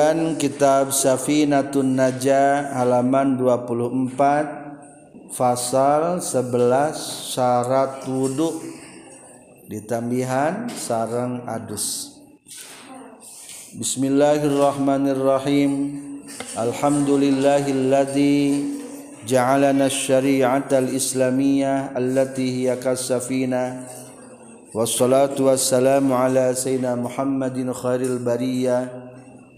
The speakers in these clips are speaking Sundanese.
Kajian Kitab Safinatun Najah halaman 24 Fasal 11 syarat wudhu. Ditambihan sarang adus. Bismillahirrahmanirrahim. Alhamdulillahilladzi ja'alana syari'atal islamiyah allati hiya kasafina Wassalatu wassalamu ala sayyidina Muhammadin khairil bariyah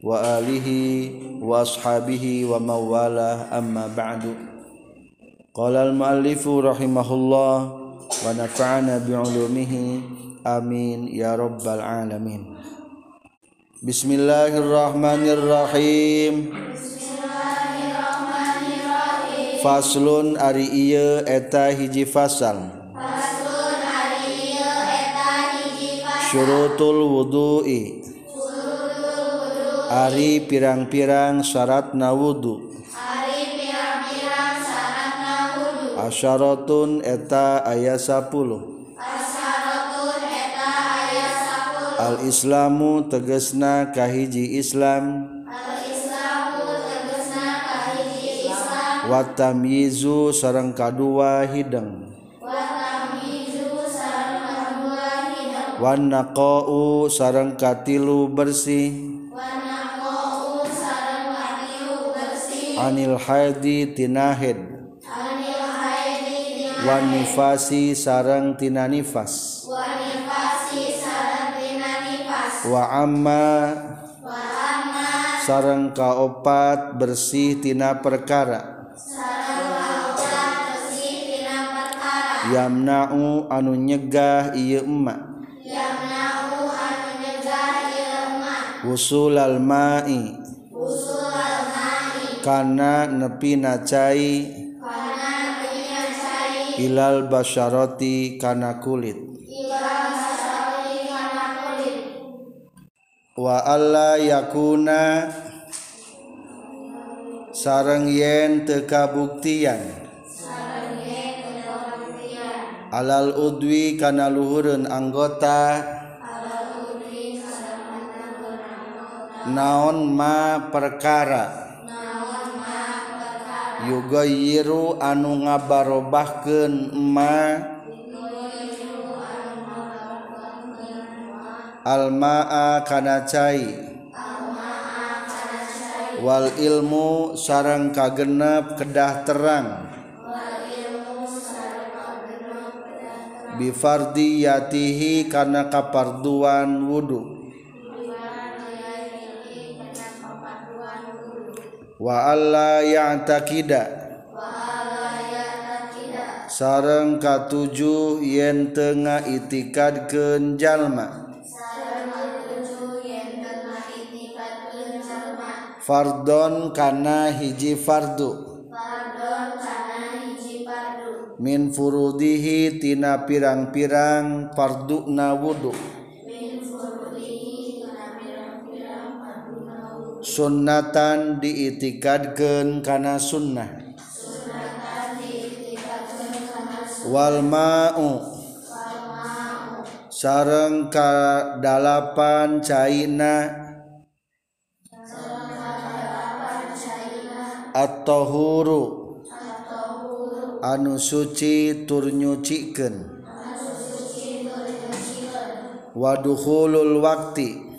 wa alihi wa ashabihi wa mawalah amma ba'du. Qala al muallifu rahimahullah wa nafa'ana bi ulumihi amin ya rabbal alamin. Bismillahirrahmanirrahim. Bismillahirrahmanirrahim. Faslun ari ieu eta hiji fasal. Faslun ari ieu eta hiji fasal. Syurutul wudu'i. Ari pirang-pirang syarat nawudu. Ari pirang-pirang syaratna wudu Asyaratun eta ayat 10 Asyaratun eta aya 10 Al-Islamu tegesna kahiji Islam. Al-Islamu tegesna kahiji Islam. Watamyizu sarang kadua hideng. Wa tamyizu sareng kadua hidang Wan naqa'u sareng katilu bersih. anil haidi tinahid. Wan nifasi sarang tina nifas wa amma sarang kaopat bersih tina perkara. Yamna'u anu nyegah iya emak. yamna'u anu nyegah iya emak Usul al ma'i. Karena nepi nacai ilal basyaroti karena kulit. Wa alla yakuna sareng yen tekabuktian. Alal udwi kana luhurun anggota. Naon ma perkara. yugayiru anu ngabarobahkeun ma Almaa kana cai. Wal ilmu sarang kagenep kedah terang. Bifardiyatihi kana kaparduan wudhu wa alla ya'taqida. Sareng katujuh yen tengah itikad kenjalma Fardon kana hiji fardu. Min furudihi tina pirang-pirang farduna wudu' sunnatan diitikadkeun kana sunnah. Walmau sareng kadalapan caina. Atau huru anu suci tur nyucikeun. Waduhulul wakti.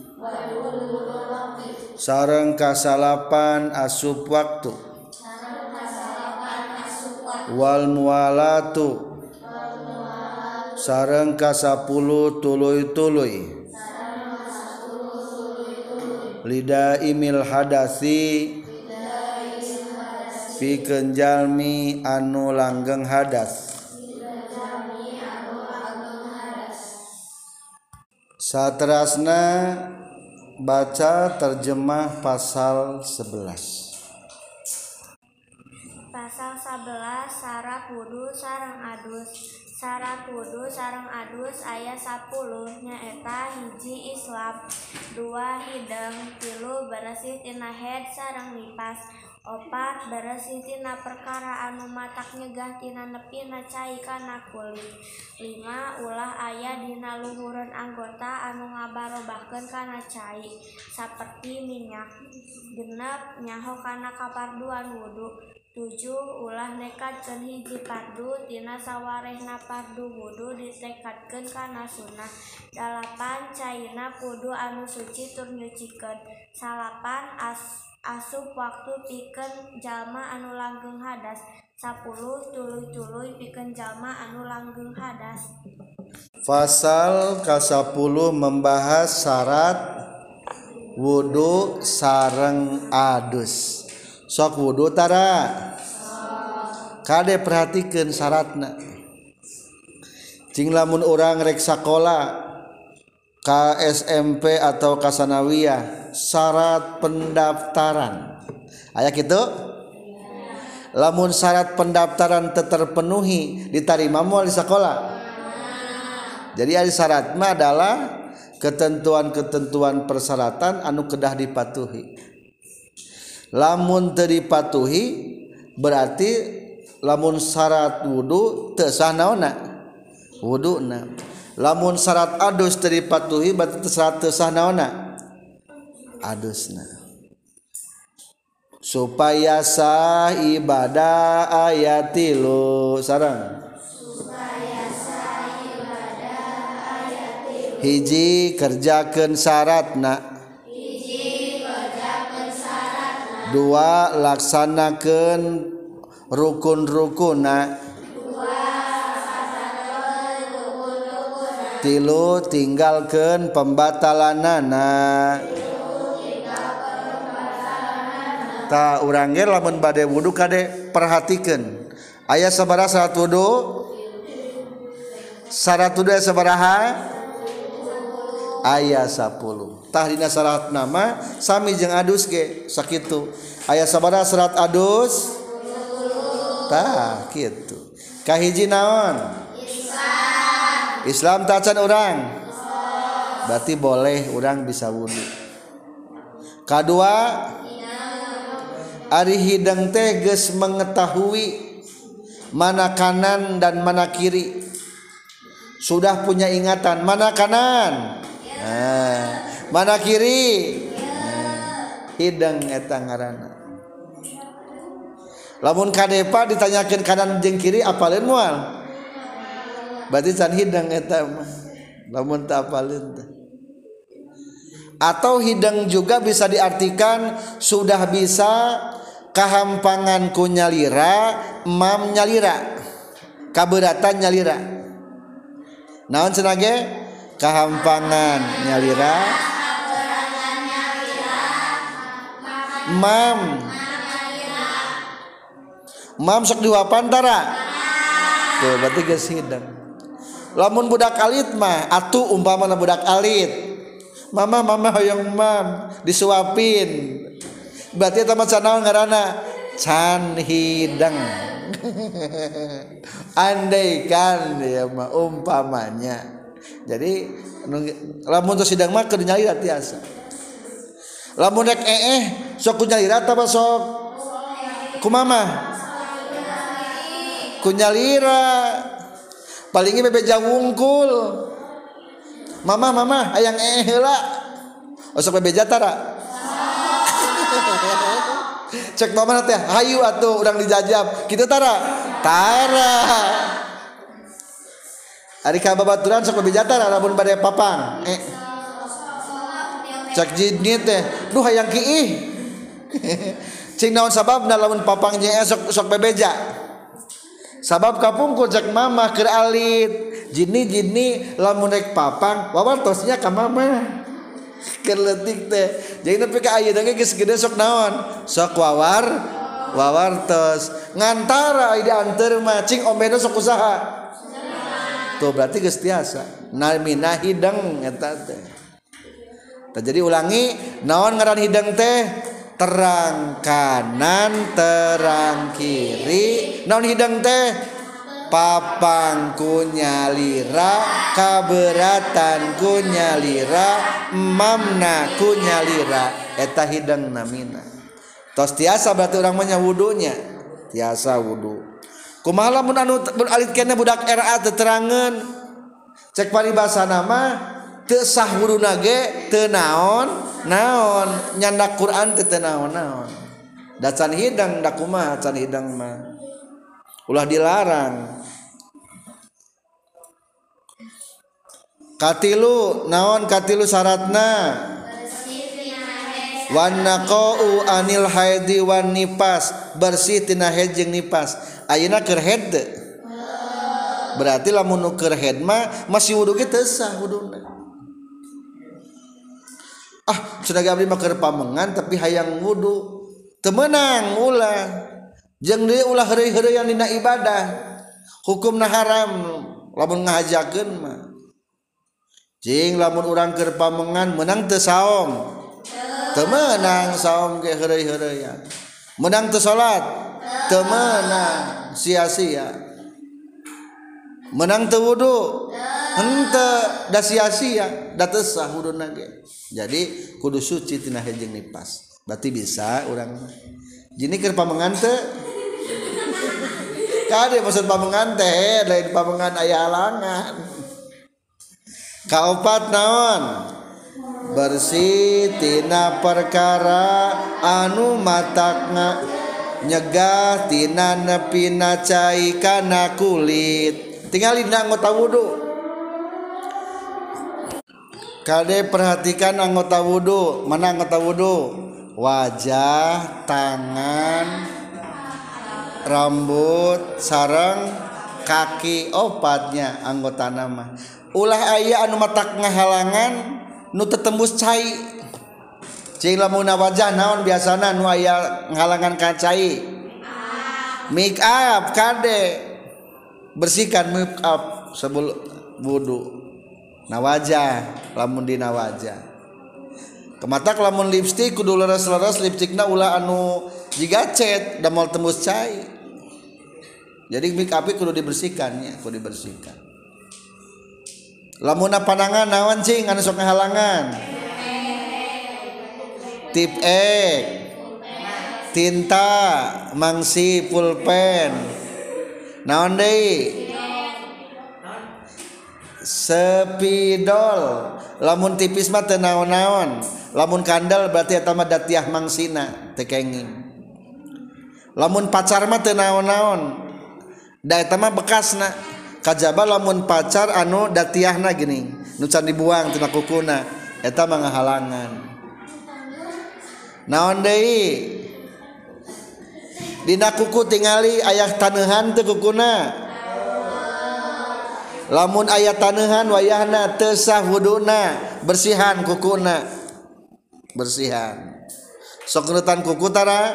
sareng kasalapan asup waktu. Wal mualatu sareng kasapulu tuluy-tuluy. Lidaimil hadasi pikeun jalmi anu langgeng hadas. Satrasna Baca terjemah pasal 11 Pasal 11 Sarah Kudu sarang Adus. Sarah Kudu sarang Adus ayat 10 nyaeta hiji Islam. Dua hidung tilu bersih tina head sarang nipas opat beresihtina perkara anu mata nyegahtina nepina cairkana kulit. 5 ulah ayah dina luhureun anggota anu ngabarobahkeun karena cair seperti minyak genep nyaho karena kaparduan wudhu 7 ulah nekatkan hiji pardu tina sawarehna pardu wudhu ditekatkan karena sunnah. 8 cairna kudu anu suci tur nyucikeun salapan as asup waktu pikeun jalma anu langgeng hadas 10 tuluy-tuluy pikeun jalma anu langgeng hadas Fasal ke-10 membahas syarat wudhu sareng adus. Sok wudhu tara. Kade perhatikan syaratna. Cing lamun orang rek sakola ka SMP atau kasanawiyah syarat pendaftaran. Aya kitu? Lamun syarat pendaftaran terpenuhi diterima moal di sekolah. Jadi ada syarat adalah ketentuan-ketentuan persyaratan anu kedah dipatuhi. Lamun teu dipatuhi berarti lamun syarat wudu teu sah naonna? Wuduna. Lamun syarat adus teu dipatuhi berarti teu adusna. Supaya sah ibadah ayatilu, sarang hiji kerjakan syaratna. Nak. dua laksanakan rukun-rukuna. Tilu tinggalkan pembatalanana tilu tah urang ge lamun bade wudu kade perhatikeun aya sabaraha syarat wudu syarat wudu aya sabaraha? Aya 10 tah dina syarat nama sami jeung adus ge sakitu. Aya sabaraha syarat adus? Tah kitu. Kahiji naon? Islam. Islam tacan orang berarti boleh orang bisa wudhu kedua Ari hidang teges mengetahui mana kanan dan mana kiri. Sudah punya ingatan mana kanan, nah, mana kiri. Nah, hidang eta ngaranna. Lamun kadepa ditanyakan kanan jeung kiri apalin moal. Berarti can hidang eta mah. Lamun tak apalin teh. Atau hidang juga bisa diartikan sudah bisa kahampangan ku nyalira mam nyalira. Kaberatan nyalira. Naon cenage? Kahampangan nyalira. Mam. Mam sok diwapan tara? Tuh berarti geus hidang. Lamun budak alit mah atuh umpama budak alit mama mama hoyong mam. Disuapin. Berarti eta mah canaon ngaranna can hidang. Andai kan ya mah umpamanya. Jadi lamun tos sidang mah keur nyalira tiasa. Lamun rek eh sok ku nyalira apa sok? Kumama ku nyalira. Palingnya bebeja wungkul mama mama ayang eh heula. Oh, Osok bebeja tara cek mama nanti hayu atuh urang dijajab. Kita tara tara Ari ka babaturan sok bebeja tara lamun bade papang eh. Cek jidnit teh duh hayang kiih cing naon sababna lamun papangnya esok sok bebeja sabab kapung kojak mama ke alit. Jini jini lamun rek papang wawartosnya ka mama keletik teh. Jadi nepi ka ayeuna ge geus gede sok naon? Sok wawar wawartos ngantara ide anter macing omena sok usaha. Tuh berarti geus tiasa. Namina hidang eta teh. Jadi ulangi naon ngaran hidang teh? terang kanan terang kiri. Naon hidang teh? Papang kunyalira kaberatan kunyalira mamna kunyalira eta hidang namina. Tos tiasa berarti orang mah wudunya. Tiasa wudu. Kumaha lamun anu alit kene budak RA teterangan cek paribasa nama tesah wudhu nage tenaon naon? Nyandak Quran te tenaon naon dacan hidang dakuma can hidang mah. Ulah dilarang. Katilu naon katilu syaratna? Wanaqau anil haidi wan nifas bersih tina haid jeung nifas ayeuna keur haid berarti lamun nu keur haid mah masih wudu ge teu sah wuduna ah sedang abdi maker pamengan tapi hayang ngudu. Temenang ulah. Jeung deui ulah heureuy-heureuyan dina ibadah. Hukumna haram lamun ngahajakeun mah. Jing lamun urang keur pamengan menang teu saom temenang saom ge heureuy-heureuyan. Menang teu salat. Temenang sia-sia. Menang teu wudu. hente da sia-sia da tesah wuduna ge jadi kudu suci tina hejeng nipas. Berarti bisa urang jini keur pamengan teu kade maksud pamengan teh lain pamengan aya halangan kaopat naon? Bersih tina perkara anu matakna nyegah tina nepina cai kana kulit. Tinggal dina ngota wudu. Kade perhatikan anggota wudhu Mana anggota wudhu Wajah, tangan, rambut, sarang, kaki. Opatnya anggota nama. Ulah ayah anu matak ngahalangan Nu tetembus cai. Cing lamuna wajah naon biasana nu ayah ngahalangan kacai Make up kade. Bersihkan make up sebelum wudhu na wajah lamun dina wajah kematak lamun lipstick kudu leres-leres lipstikna ulah anu jiga cet da moal tembus cai. Jadi make up kudu dibersihkan ya kudu dibersihkan. Lamun panangan naon cing? Anu sok ngahalangan? Tip E tinta mangsi pulpen. Naon deui sepidol. Lamun tipis mah teu naon-naon. Lamun kandal berarti eta mah datiah mangsina teu lamun pacar mah teu naon-naon. Da eta mah bekasna. Kajaba lamun pacar anu datiahna gini. Nu can dibuang tina kukuna. Eta mah ngahalangan. Naon deui? Dina kuku tingali ayah taneuhan teu kukuna. lamun ayat tanehan wayahna tesah wuduna bersihan kukuna. Bersihan. Sok ngeretan kuku tara?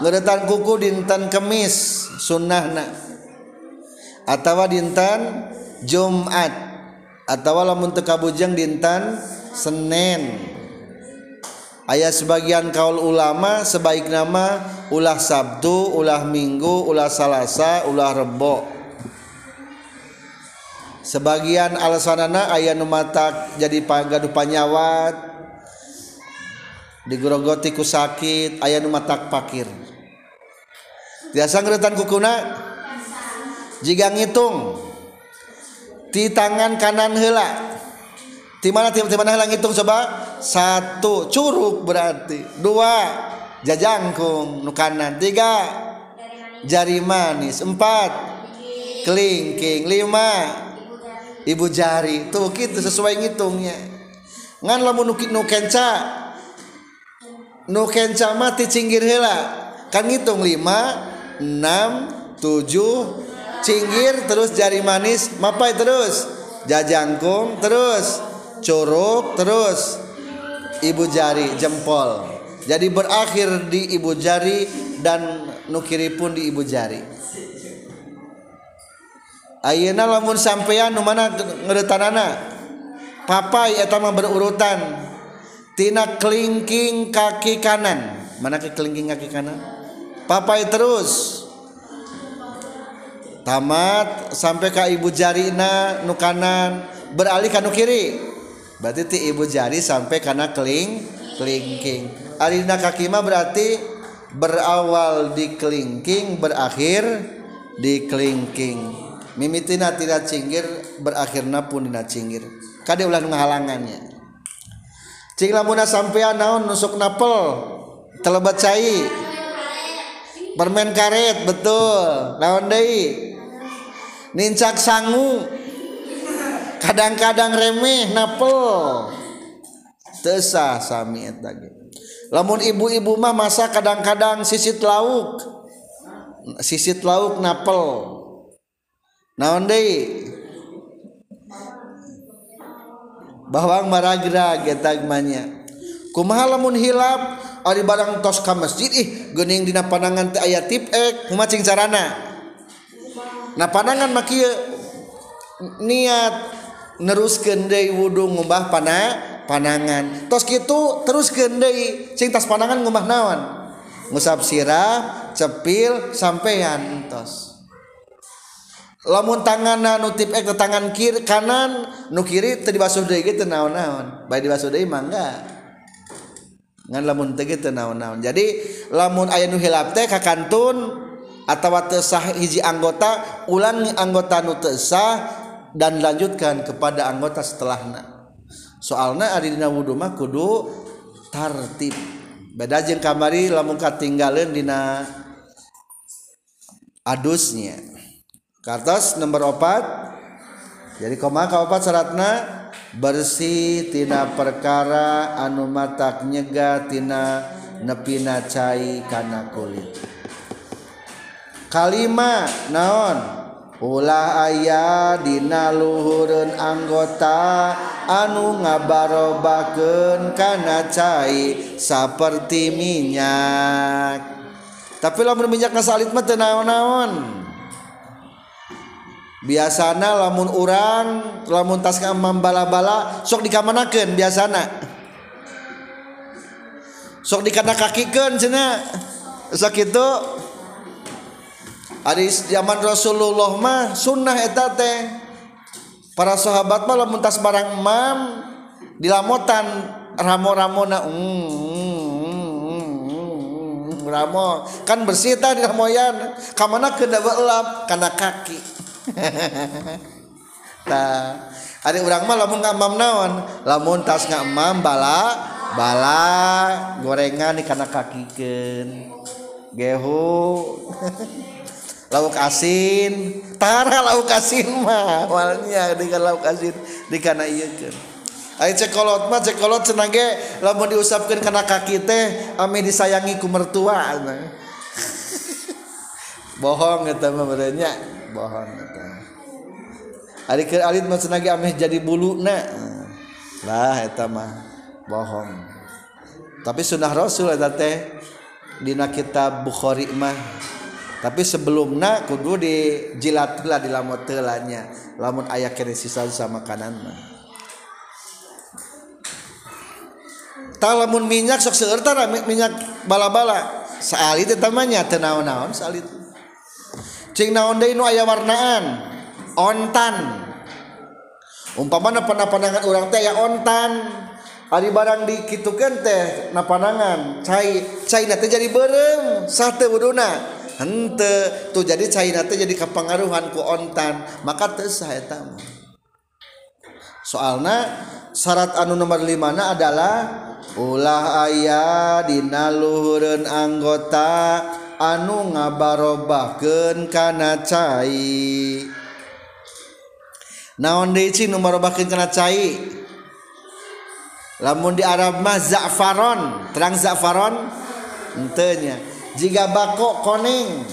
Ngeretan kuku dinten kemis sunnahna. Atawa dinten jumat. Atawa lamun teu kabujeng dinten senen. Ayat sebagian kaul ulama sebaik nama ulah sabtu ulah minggu ulah salasa ulah rebo. sebagian alasanana ayah numatak jadi pagaduh panyawat. Digerogoti ku sakit ayah numatak pakir. Biasa ngeretan kukuna? Jika ngitung. Di tangan kanan hela di mana di mana hela ngitung coba? Satu curug berarti. Dua jajangkung nu kanan. Tiga jari manis. Empat kelingking. Lima ibu jari. Tuh gitu sesuai ngitungnya. Ngan lamun nu nu kenca. Nu kenca mati cinggir hela kan ngitung lima enam tujuh cinggir terus jari manis mapai terus. Jajangkung terus. Curug terus. Ibu jari jempol. Jadi berakhir di ibu jari dan nukiri pun di ibu jari Ayeuna lamun sampean nu mana ngeuretanana papai eta mah berurutan tina kelingking kaki kanan. Mana ke kelingking kaki kanan? Papai terus. Tamat sampai ke ibu jarina nu kanan beralih ka nu kiri. Berarti ti ibu jari sampai kana keling kelingking. Alina kaki mah berarti berawal di kelingking berakhir di kelingking. mimitina tidak cinggir berakhirna pun dina cinggir. Kade ulah ngahalangannya. Cing lamunna sampean naon nusuk napel telebat cai. Permen karet betul. Naon deui? Nincak sangu. Kadang-kadang remeh napel. Tesah sami eta lamun ibu-ibu mah masa kadang-kadang sisit lauk. Sisit lauk napel. naon deui maragrag maragra getagmanya kumaha lamun hilap ari barang tos ka masjid ih geuning dina panangan teh aya tip ek kumacing carana nah panangan mah kieu niat neruskeun deui wudu ngumbah pana panangan. Tos kitu teruskeun deui cing tas panangan ngumbah naon? Ngusap sirah cepil sampean tos. lamun tangan nutip eh tangan kiri kanan nu kiri tadi basuh deui gitu naon-naon. Baik dibasuh deui mah enggak ngan lamun teu gitu naon-naon. Jadi lamun aya nu hilap teh kakantun atawa teu sah hiji anggota ulangi anggota nu teu sah dan lanjutkan kepada anggota setelahna. Soalna ari dina wudu mah kudu tartib. Beda jeung kamari lamun katinggaleun dina adusnya. kartos nomor opat. Jadi koma kaopat syaratna bersih tina perkara anu matak nyega tina nepina cai kana kulit. Kalima naon? Ulah aya dina luhurun anggota anu ngabarobakeun kana cai saperti minyak. Tapi lamun minyak ngasalit mah teu naon-naon? Biasana lamun orang lamun tas kamam bala-bala sok dikamanakeun biasana sok dikana kakikeun cenah sok itu Ari zaman Rasulullah mah sunnah eta teh para sahabat mah lamun tas barang mam dilamotan ramo-ramona mm, mm, ramo kan bersih tah dilamoyan kamana keun da elap kana kaki nah ada orang mah lamun ngamam naon? Lamun tas ngamam bala bala gorengan di kana kakikeun. Gehu. Lauk asin. Tara lauk asin mah. Walnya di lauk asin di kana ieu keun. Ayo cekolot mah cekolot senangge lamun diusapkan kana kaki teh ame disayangi ku mertua bohong eta mah berenya bohong ari keur alit mah cenah ameh jadi buluna lah eta mah bohong. Tapi sunnah rasul eta teh dina kitab bukhari mah. Tapi sebelumna kudu dijilat lah di lamun telanya lamun ayah kene sisa sama kanan mah. Talamun minyak sok seueur minyak bala-bala. Saali teh tamanya teu naon-naon saali cing naon deui nu aya warnaan? Ontan. Umpamana pernah pandangan orang teh ya ontan. Hari barang dikitukan teh na pandangan cai cai nanti jadi berem sate wuduna hente tuh jadi cai nanti jadi kepengaruhan ku ontan. Maka tesah eta soalna syarat anu nomor lima na adalah ulah ayah dina luhureun anggota anu ngabarobahkeun kana cai. Naon deui cing nu marobakeun kana cai? Lamun di Arab mah za'faron. Terang za'faron? Entenya jika bako koneng.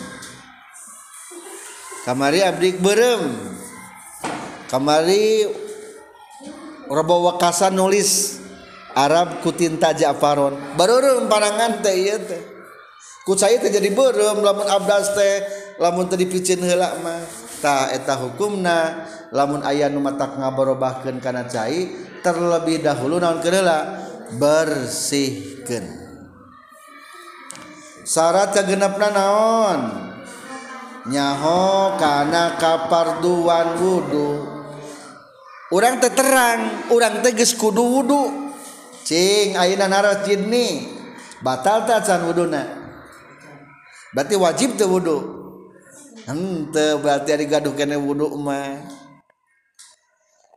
Kamari abdi beureum kamari robo wakasan nulis Arab kutinta Ja'faron baru panangan teh ieu teh. ku saya terjadi berem lamun abdas teh lamun teu dipicin heula mah. Ta eta hukumna lamun ayah nu matak ngabarobahkeun kana cai terlebih dahulu naon kereula bersihkeun. Syarat kagenepna naon? Nyaho kana kaparduan wudu. Urang teh terang urang teh geus kudu wudu. Cing ayeuna narajid nih batal ta can wuduna. berarti wajib tuh wudhu ente berarti ada gaduh kene wudhu mah.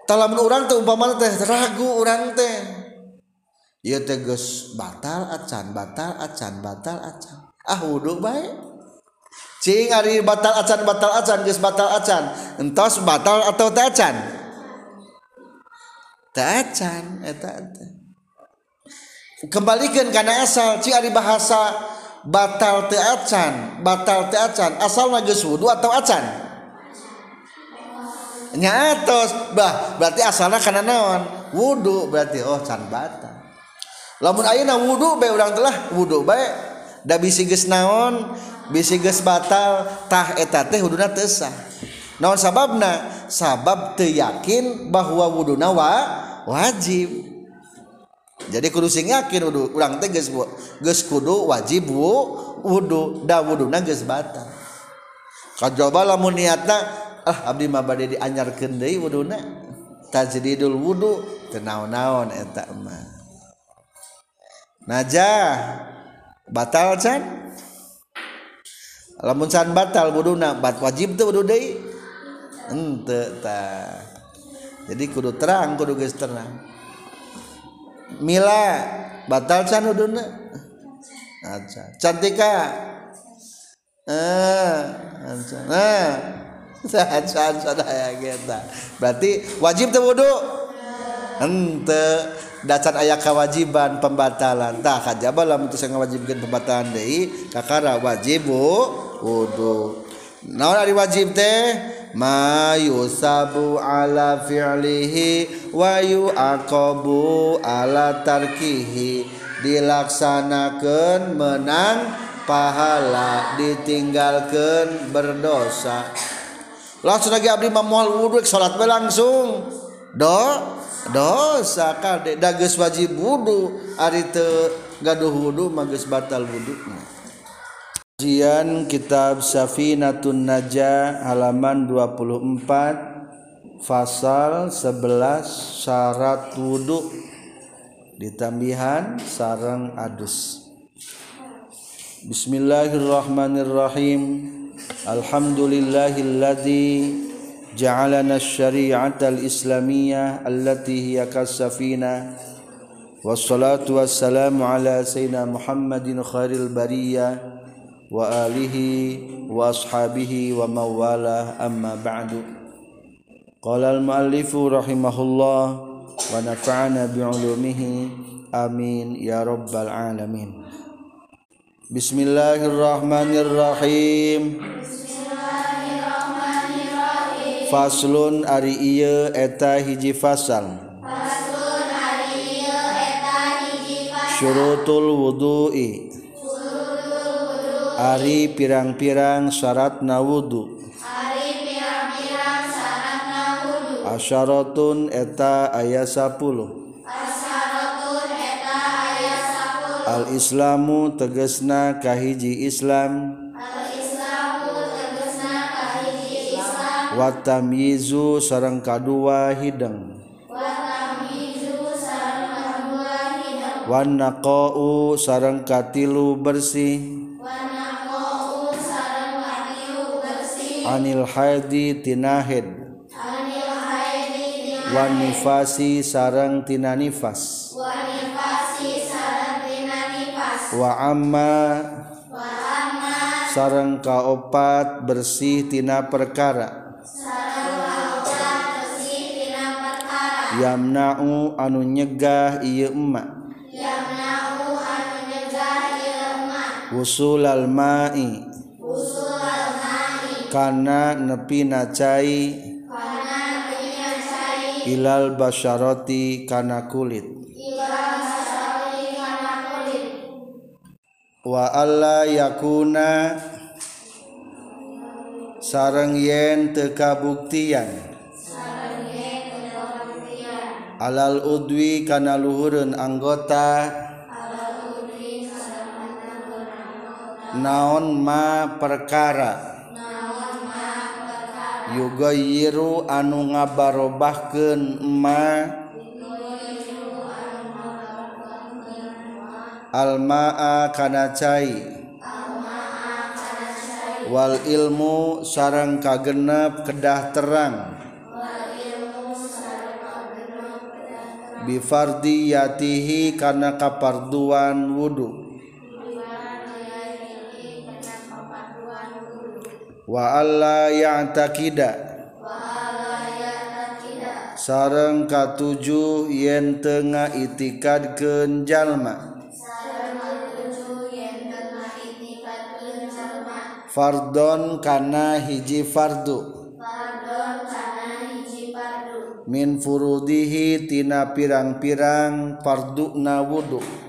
Talamun orang tuh umpama teh ragu orang teh. Ya tegas batal acan batal acan batal acan. Ah wudhu baik cing hari batal acan batal acan geus batal acan. Entos batal atau teh acan? Teh acan eta kembalikan karena asal cing hari bahasa batal teu acan, batal teu acan, asal geus wudu atau acan? Nyatos. Bah berarti asalna kana naon? Wudu berarti oh can batal. Lamun ayeuna wudu bae urang telah wudu bae da bisi geus naon bisi geus batal tah eta teh wuduna teu sah. Naon sababna? Sabab teu yakin bahwa wuduna wa wajib. jadi kudu sing yakin wudu urang teh geus geus kudu wajib wudu da wuduna geus batal. Kajaba lamun niatna ah abdi mah bade dianyarkeun deui wuduna. Tajdidul wudu teu naon-naon eta mah. Najah batal can? Lamun can batal wuduna bat wajib teu wudu deui? Henteu tah. Jadi kudu terang kudu geus terang. Mila batal can uduna acan cantika. Eh acan eh sahan sadaya kita berarti wajib teu wudu. Henteu. Dacan ayah kewajiban pembatalan. Tah kajaba lamun teu ngawajibkeun pembatalan deui. Kakara wajib wudu. Naon ari wajib teh? ma yusabu ala fi'lihi wa yu'aqabu ala tarkihi. Dilaksanakeun menang pahala ditinggalkan berdosa. Langsung lagi abdi mamual wudhu salat langsung. Do dosa kade. Dagus wajib wudhu ari teu gaduh wudhu geus batal wudhu Kajian Kitab Safinatun Najah halaman 24 Fasal 11 Syarat wudhu. Ditambihan sarang adus. Bismillahirrahmanirrahim. Alhamdulillahilladzi ja'alana syari'ata al-islamiyah allati hiya kasafina Wassalatu wassalamu ala sayyidina Muhammadin khairil bariyah wa alihi wa ashabihi wa mawalah amma ba'du. Qala al muallifu rahimahullah wa nafa'ana bi'ulumihi amin ya rabbal alamin. Bismillahirrahmanirrahim. Faslun ari ieu eta hiji fasal. Faslun ari ieu eta hiji fasal. Syurutul wudu'i Ari pirang-pirang syarat nawudu. Ari pirang-pirang syaratna wudu Asyaratun eta ayat 10 Asyaratun eta aya 10 Al-Islamu tegesna kahiji Islam. Al-Islamu tegesna kahiji Islam. Wa tamyizu sareng kadua hideng. Wa tamyizu kadua hidang Wan naqau sarang katilu bersih. anil haidi tina haid wa nifasi sareng tina nifas. Wa amma sareng kaopat bersih tina perkara. Yamna'u anu nyegah ieu emak wusul al ma'i. Kana nepi cai kana dunia cai ilal basyarati kana kulit. Wa alla yakuna sareng yen teu kabuktian alal udwi kana luhureun anggota. Naon ma perkara yugayiru anu ngabarobahkeun ma Almaa kana cai. Wal ilmu sarang kagenep kedah terang. Bifardiyatihi karena kaparduan wudhu wa alla ya'taqida. Sareng katujuh yen tengah itikad kenjalma fardon kana hiji fardu. Min furudihi tina pirang-pirang farduna wudu'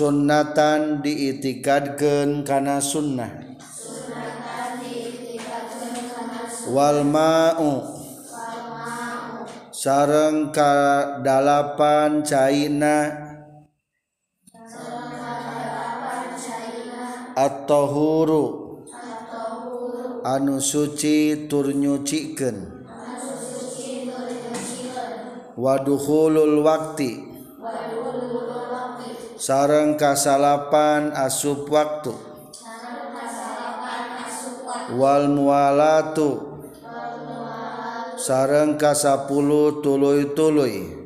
sunnatan diitikadkeun kana sunnah. Wal ma'u. Sareng kadalapan caina. At-tahuru. Anu suci tur nyucikeun. Waduhulul wakti. Waduhulul sareng kasalapan asup waktu. Wal mualatu. Sareng kasapuluh tuluy-tuluy.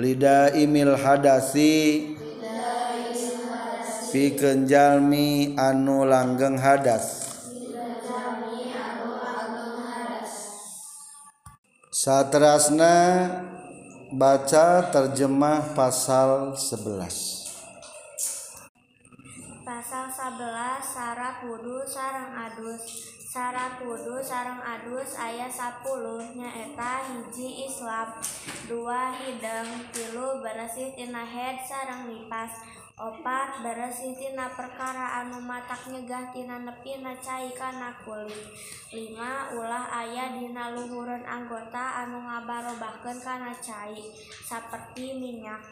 Lida imil hadasi pikeun jalmi anu langgeng hadas. Satrasna Baca terjemah pasal 11 Pasal 11 Sarah Kudu sarang adus. Sarah Kudu sarang adus ayat 10 nyaeta hiji Islam. Dua hidung tilu bersih tina head sarang nipas. opat berestina perkara anu matak nyegahtina cai kana kulit. 5 ulah ayah dina luhureun anggota anu ngabarobahkan kana cai seperti minyak.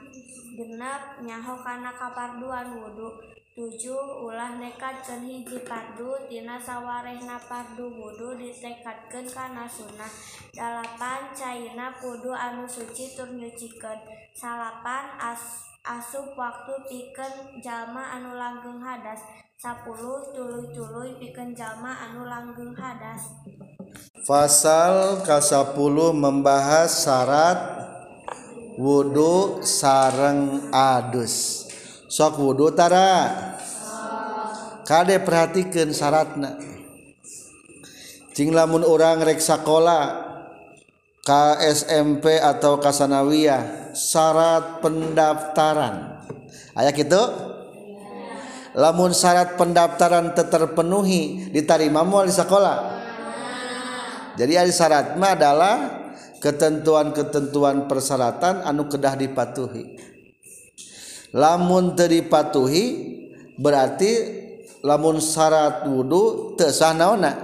Genep nyaho kana kaparduan wudhu 7 ulah nekatkan hiji pardutina sawarehna pardu wudhu ditekatkan kana sunnah. 8 cairna kudu anu suci tur nyucikan. Salapan as asup waktu piken jalma anu langgeng hadas. 10 tulu-tulu piken jalma anu langgeng hadas. Fasal ke-10 membahas syarat wudhu sareng adus. Sok wudhu tara? Kade perhatikan syaratna. Cing lamun orang rek sekolah ke SMP atau kasanawiyah syarat pendaftaran. Aya gitu lamun syarat pendaftaran terpenuhi diterima mual di sekolah jadi ada syaratnya adalah ketentuan-ketentuan persyaratan anu kedah dipatuhi. Lamun teripatuhi berarti lamun syarat wudhu tesah naona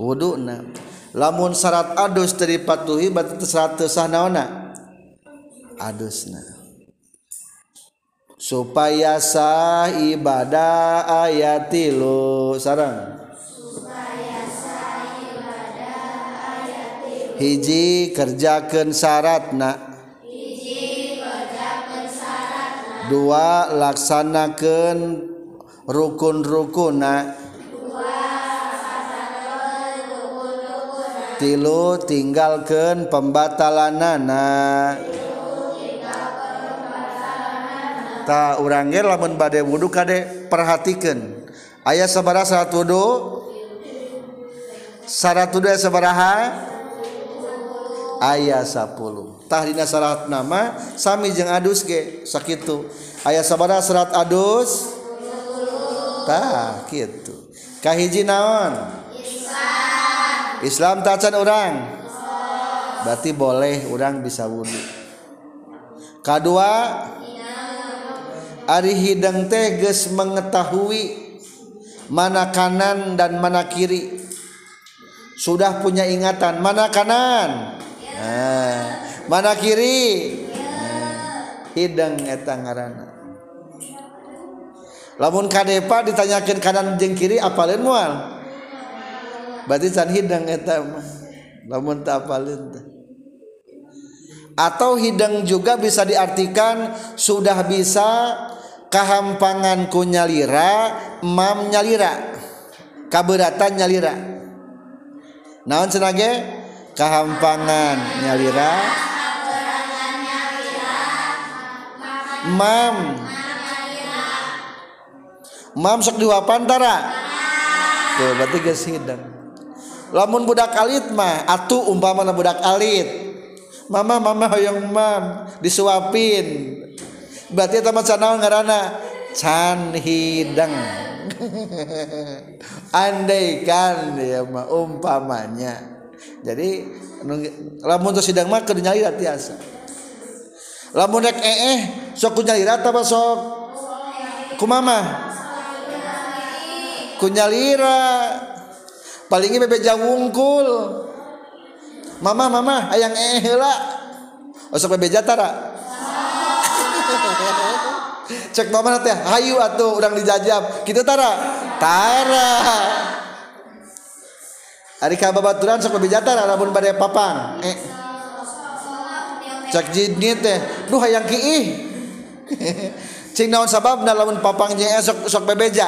wudhu na lamun syarat adus teripatuhi berarti syarat tesah naona adusna. Supaya sah ibadah ayat tilu sarang hiji kerjakan syaratna dua laksanakan rukun-rukuna tilu tinggalkan pembatalanana tilu tak ge lamun bade wudu kade perhatikan. Aya sabaraha syarat wudu? syarat wudhu sabaraha? Aya 10 tahdina syarat nama sami jeung adus ge sakitu. Aya sabaraha syarat adus? Tah kitu. Kahiji naon? Islam Islam tacan orang berarti boleh orang bisa wudhu kedua ari hidang teh geus mengetahui mana kanan dan mana kiri. Sudah punya ingatan mana kanan? Nah, mana kiri? Nah, hidang eta ngaranna. Lamun kadepa ditanyakan kanan jeung kiri apalin moal berarti can hidang eta lamun teu apalin atau hidang juga bisa diartikan sudah bisa kehampangan ku nyalira mam nyalira. Kaberatan nyalira. Naon senage? Kehampangan nyalira. Mam. Mam sok diwapan tara? Tuh berarti geus hidang lamun budak alit mah atuh umpamana budak alit. Mama mama hoyong mam disuapin berarti eta mah canaon ngaranna can hidang. Andai kan ya mah umpamanya. Jadi lamun tos hidang mah keur nyalira tiasa. Lamun rek eh sok ku nyalira tah sok? Kumama kunyalira palingnya bebeja wungkul. Mama mama ayang eh heula. Osok bebeja tara cek mama teh hayu atuh urang dijajab kitu tara? Tara. Ari ka babaturan sok bebeja tara lamun bade papang. Eh. Cek jinit teh. Duh hayang kiih cing naon sababna lamun papang jeung esok sok bebeja?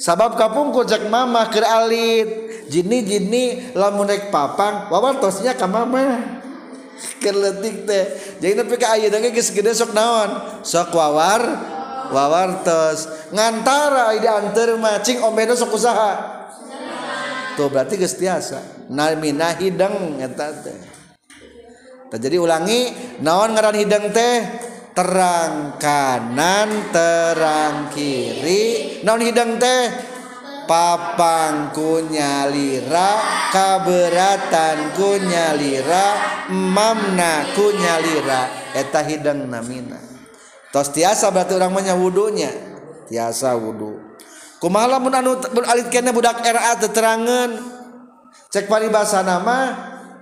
Sabab kapungkur cek mama keur alit. Jini jini lamun rek papang wawartosnya ka mama keur leutik teh. Jadi nepi ka ayeuna ge geus gede sok naon? Sok wawar wawartos. Ngantara ide anteur mah cing ombena sok usaha. Tuh berarti geus tiasa. Namina hidang eta teh. Jadi ulangi naon ngaran hidang teh? Terang kanan terang kiri. Naon hidang teh papangku nyalira kaberatan nyalira mamna nyalira. Eta hidang namina. Tos tiasa berarti orang menya wudunya. Tiasa wudu. Kumalamun anu alit kene budak RA teterangan? Cek paribasa nama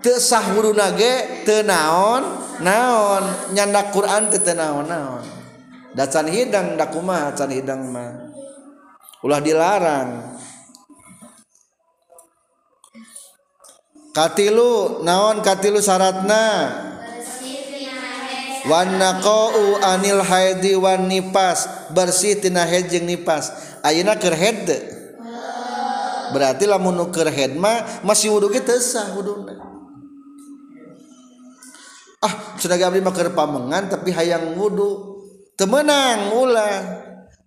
teu sah wuduna ge teu naon naon. Nyandak Quran teu teu naon naon. Da can hidang da kumaha can hidang mah? Ulah dilarang. Katilu naon katilu syaratna wan naqau anil haidi wan nipas bersih tina haid jeung nipas ayeuna haid teu? berarti lamun nu keur haid mah masih wudu teu sah wuduna. Ah sudah abdi mah keur pamengan tapi hayang wudu. Teu meunang ulah.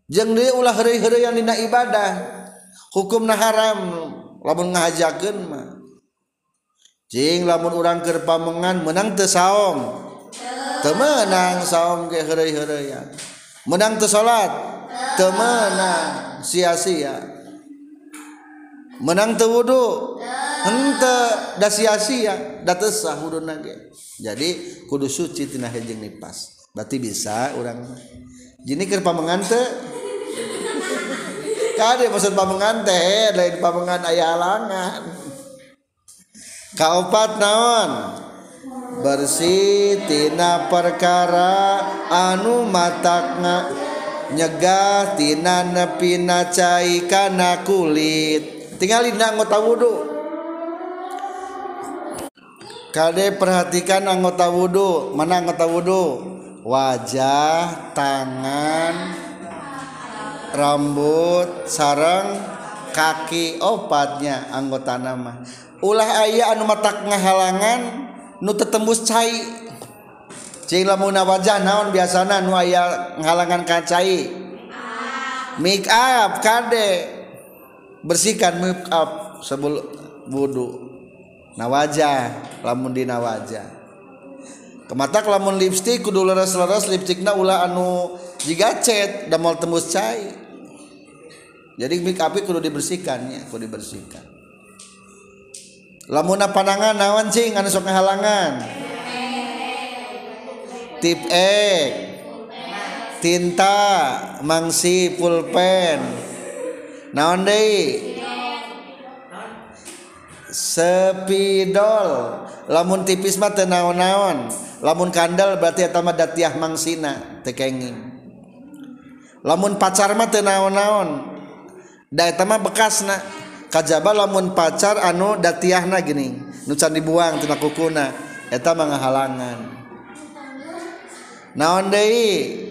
Jeung deui ulah heureuy-heureuyan dina ibadah. Hukumna haram. Lamun ngahajakeun mah Jing lamun urang keur pamengan menang tesaong temenang saom ge heureuy-heureuyan. menang Teu meunang sia-sia menang tewudu Henteu da sia-sia da teu sah wuduna ge jadi kudu suci tina hejeng nipas berarti bisa urang. jini keur pamengan teu? kade maksud pamengan teh lain pamengan aya alangan kaopat naon? Bersihtina perkara anu matana nyegatina nepina cairkana kulit. Tinggal anggota wudhu Kade perhatikan anggota wudhu mana anggota wudhu wajah tangan rambut sarang kaki opatnya anggota nama. Ulah aya anu matak ngahalangan nu tetembus cai. Cing lamun wajah naon biasana nu aya ngahalangan ka cai. Make up kade. Bersihkan make up sebelum wudu. Na wajah lamun dina wajah kematak lamun lipstick kudu leres-leres lipstickna ulah anu jiga cet da moal tembus cai. Jadi make up kudu dibersihkan ya kudu dibersihkan lamuna panangan nawan cing anu sok ngahalangan. Tip E tinta. Mangsi pulpen. Naon deui sepidol. Lamun tipis mah teu naon-naon. Lamun kandal berarti eta mah datiah mangsina teu kenging. Lamun pacar mah teu naon-naon. Da eta mah bekasna kajaba lamun pacar anu datiahna gini nucan dibuang tina kukuna eta mangahalangan naon deui?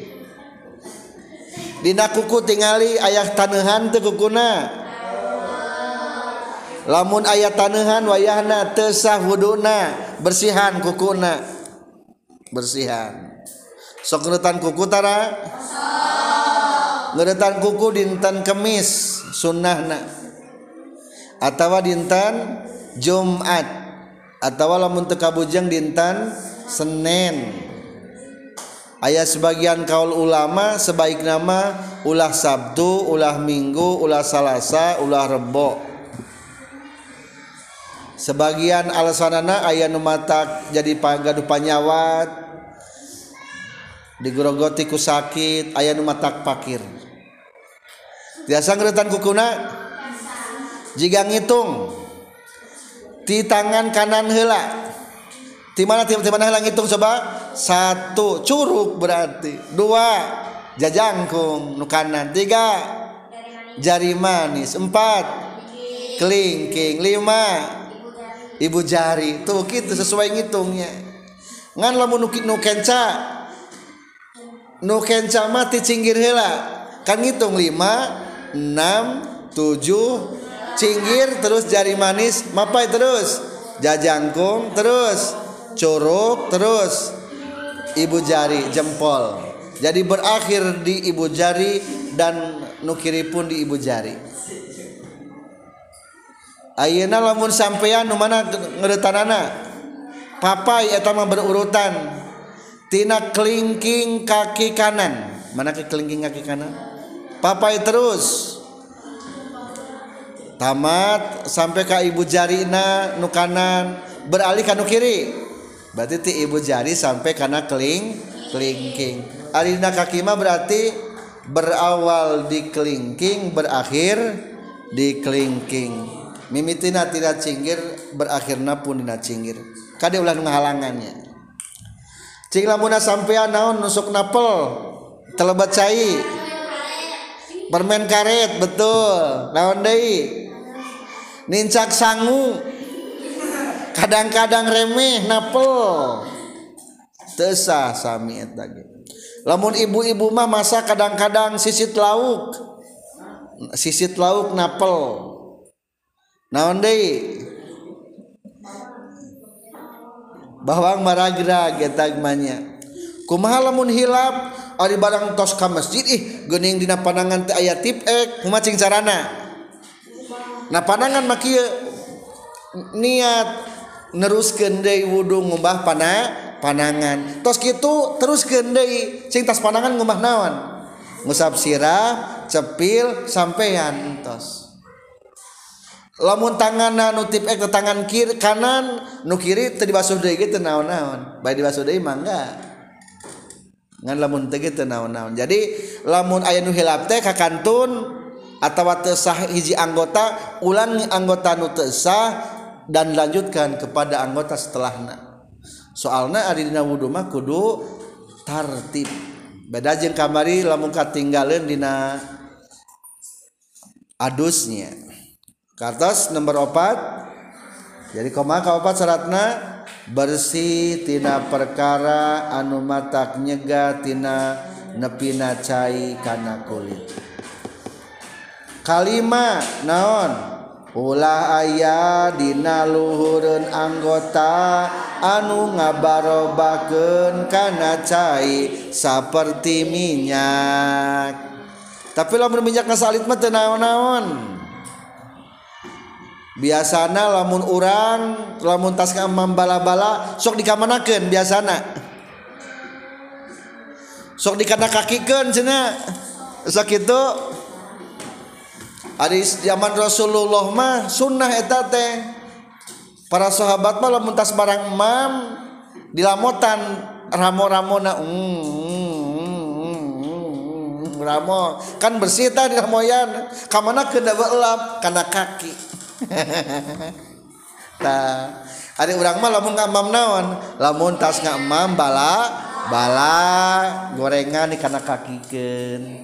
Dina kuku tingali ayah tanehan teu kukuna. Lamun ayah tanehan wayahna teu sah wuduna bersihan kukuna. Bersihan. Sok ngeutan kuku tara? Ngeutan kuku dinten kemis sunnahna. atawa dinten Jumat. Atawa lamun teu kabujeng dinten Senin ayat sebagian kaul ulama sebaik nama ulah Sabtu ulah Minggu ulah Salasa ulah Rebo. Sebagian alasanana ayat numatak jadi pagaduh panyawat digrogoti ku sakit ayat numatak pakir. Biasa ngeretan kukuna? Jika ngitung. Di tangan kanan hela di mana di mana hela ngitung coba? Satu curug berarti. Dua jajangkung nu kanan. Tiga jari manis. Empat kelingking. Lima ibu jari. Tuh gitu sesuai ngitungnya. Ngan lamun nu nu kenca nu mati cinggir hela kan ngitung lima enam tujuh cinggir terus jari manis mapai terus. Jajangkung terus. Curug terus. Ibu jari jempol. Jadi berakhir di ibu jari dan nukiri pun di ibu jari. Ayeuna lamun sampean nu mana ngeuretanana papai eta mah berurutan. Tina kelingking kaki kanan. Mana ke kelingking kaki kanan? Papai terus. tamat sampai ke ibu jarina nu kanan. Beralih ke nu kiri. Berarti ti ibu jari sampai karena keling kelingking. Alina kakima berarti berawal di kelingking berakhir di kelingking. Mimitina tidak cinggir berakhirna pun dina cinggir. Kade ulah ngahalangannya. Cing lamuna sampean naon nusuk napel telebat cai. Permen karet betul. Naon deui? nincak sangu. Kadang-kadang remeh napel. Tesah sami eta ge. Lamun ibu-ibu mah masa kadang-kadang sisit lauk. Sisit lauk napel. Naon deui? Bawang maragra eta manya. Kumaha lamun hilap? Ari barang tos ka masjid ih geuning dina panangan teh aya tipek kumaha cing carana? nah pandangan maki niat nerus deui wudhu ngubah pana panangan. Tos gitu terus cing cintas panangan ngubah nawan ngusap sirah cepil sampean tos. Lamun tangan nutip ek ke tangan kiri kanan nu kiri tadi basuh deui gitu naon-naon. Bae dibasuh deui mangga ngan lamun teu gitu naon-naon. Jadi lamun aya nu hilap teh kakantun atawa tesah hiji anggota ulangi anggota nu tesah dan lanjutkan kepada anggota setelahnya soalnya adina wudhu mah kudu tartib. Beda jeng kamari lamun katinggalin dina adusnya. Kartos nomor opat jadi koma kaopat syaratna bersih tina perkara anu matak nyega tina nepina cai kana kulit. kalima naon? Ulah aya dina luhurun anggota anu ngabarobakeun kana cai seperti minyak. Tapi lamun minyak nasalit mah teu naon-naon. Biasana lamun urang lamun tas kamam bala-bala sok dikamanakeun biasana. Sok dikana kakikeun cenah. Sok itu. Ari zaman Rasulullah mah sunnah eta teh. Para sahabat mah lamun tas barang mam dilamotan ramo-ramona. Mm, mm, mm, mm ramo kan bersih tah di ramoyan. Ka mana keunda beulap kana kaki. Tah, ari urang mah lamun ngamam naon? Lamun tas ngamam bala bala gorengan di kana kakikeun.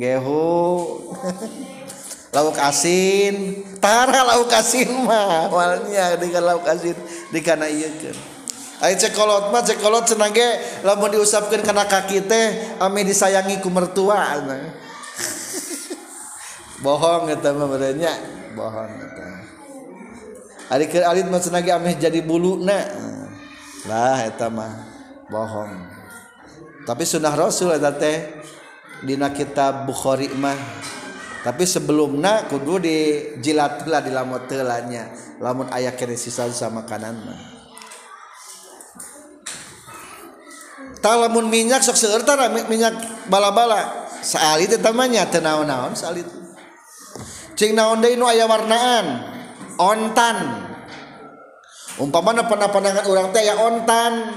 Gehu. lauk asin. Tara lauk asin mah. Walnya dengan lauk asin di kana iya kan Ayo cekolot mah cekolot senage lamun diusapkan kana kaki teh ame disayangi ku mertua bohong eta mah berenya bohong eta. Ari keur alit mah senage ame jadi buluna lah eta mah bohong. Tapi sunnah rasul eta teh dina kitab bukhari mah. tapi sebelumnya kudu dijilat lah di lamun telanya lamun ayah kene sisa sama kanan mah talamun minyak sok seueur tara minyak bala-bala. Saali itu tamanya teu naon-naon saali cing naon deui nu aya warnaan? Ontan. Umpamana pandangan orang teh ya ontan.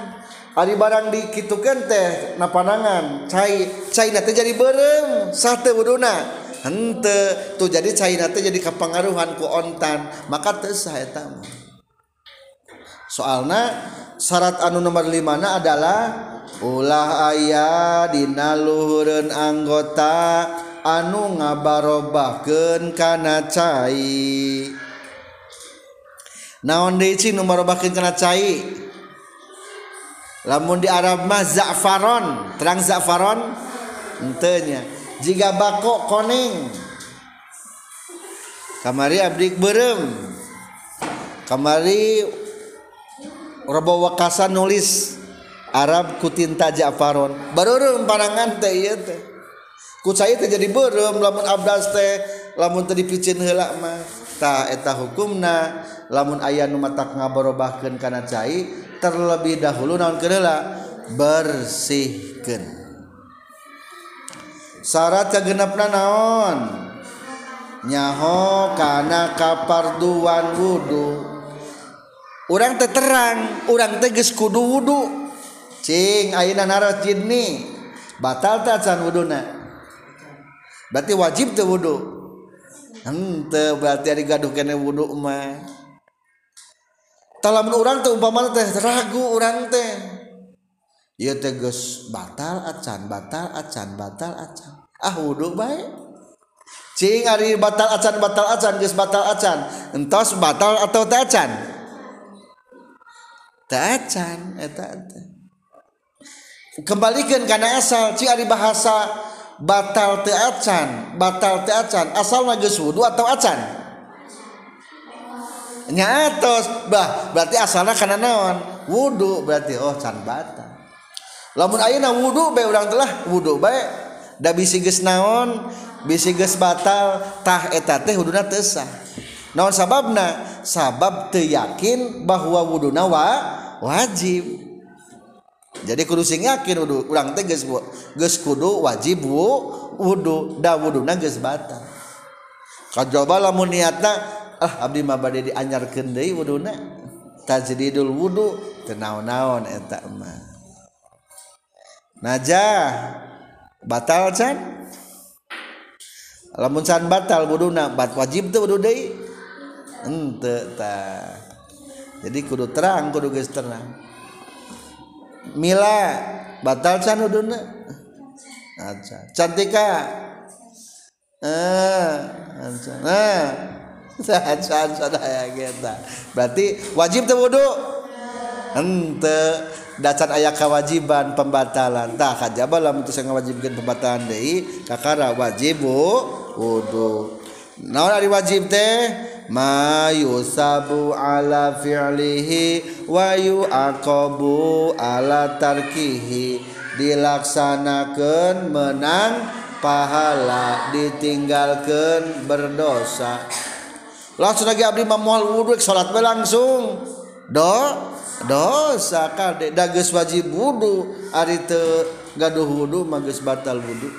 Ari barang dikitukeun teh napanangan cai cai teh jadi berem. Sate wuduna hente tuh jadi China teh jadi kepengaruhan ku ontan. Maka terus saya tamu soalnya syarat anu nomor lima na adalah ulah ayah dinaluhurun anggota anu ngabarobahkeun kana cai. Naon deui cing nu marobahkeun kana cai? Lamun di Arab mah za'faron. Terang za'faron? Entenya jika bako koneng. Kamari abdi berem. Kamari robo wakasan nulis. Arab kutinta Ja'faron. Baru panangan teh iya teh. Ku saya teh jadi berem lamun abdas teh lamun teh dipicin heula mah. Ta eta hukumna lamun aya nu matak ngabarobahkeun kana cai terlebih dahulu naon keun bersihkan syarat genepna naon? Nyaho karena kaparduan wudhu orang teterang orang teges kudu wudhu cing ayeuna narot jidni. Batal ta can wuduna. Berarti wajib teu wudu. Henteu berarti ari gaduh kene wudu mah. Talamun urang teh umpama teh ragu urang teh. Ieu teh geus batal acan batal acan batal acan ah wudhu baik cing hari batal acan batal acan geus batal acan. Entos batal atau teu acan? Teu acan eta kembalikan karena asal cing hari bahasa batal teu acan batal teu acan. Asal geus wudhu atau acan? Nyatos bah berarti asalnya karena naon? Wudhu berarti oh can batal. Lamun ayeuna wudhu bae urang telah wudhu bae. da bisi geus naon bisi geus batal tah eta teh wuduna teu sah. Naon sababna? Sabab teu yakin bahwa wuduna wa wajib. Jadi kudu sing yakin wudu urang teh geus geus kudu wajib wudu da wuduna geus batal. Kajaba lamun niatna ah abdi mah bade dianyarkeun deui wuduna. Tajdidul wudu teu naon-naon eta mah. Najah. batal can lamun can batal wuduna bat wajib teu wudu deui? Henteu tah jadi kudu terang kudu geus terang. Mila batal can wuduna acan cantika? Eh acan eh. Acan sadaya kita berarti wajib teh wudu henteu dasar ayah kewajiban pembatalan. Tak ajabalah untuk saya ngawajibkan pembatalan Dei kakara wajib wudhu naon dari wajib teh? Mayu sabu ala fi'lihi wa yu'aqabu ala tarkihi. Dilaksanakan menang pahala ditinggalkan berdosa. Langsung lagi abdi mamual wudhu sholat langsung. Do dosa kadek dages wajib wudhu ari gaduh wudhu magis batal wudhu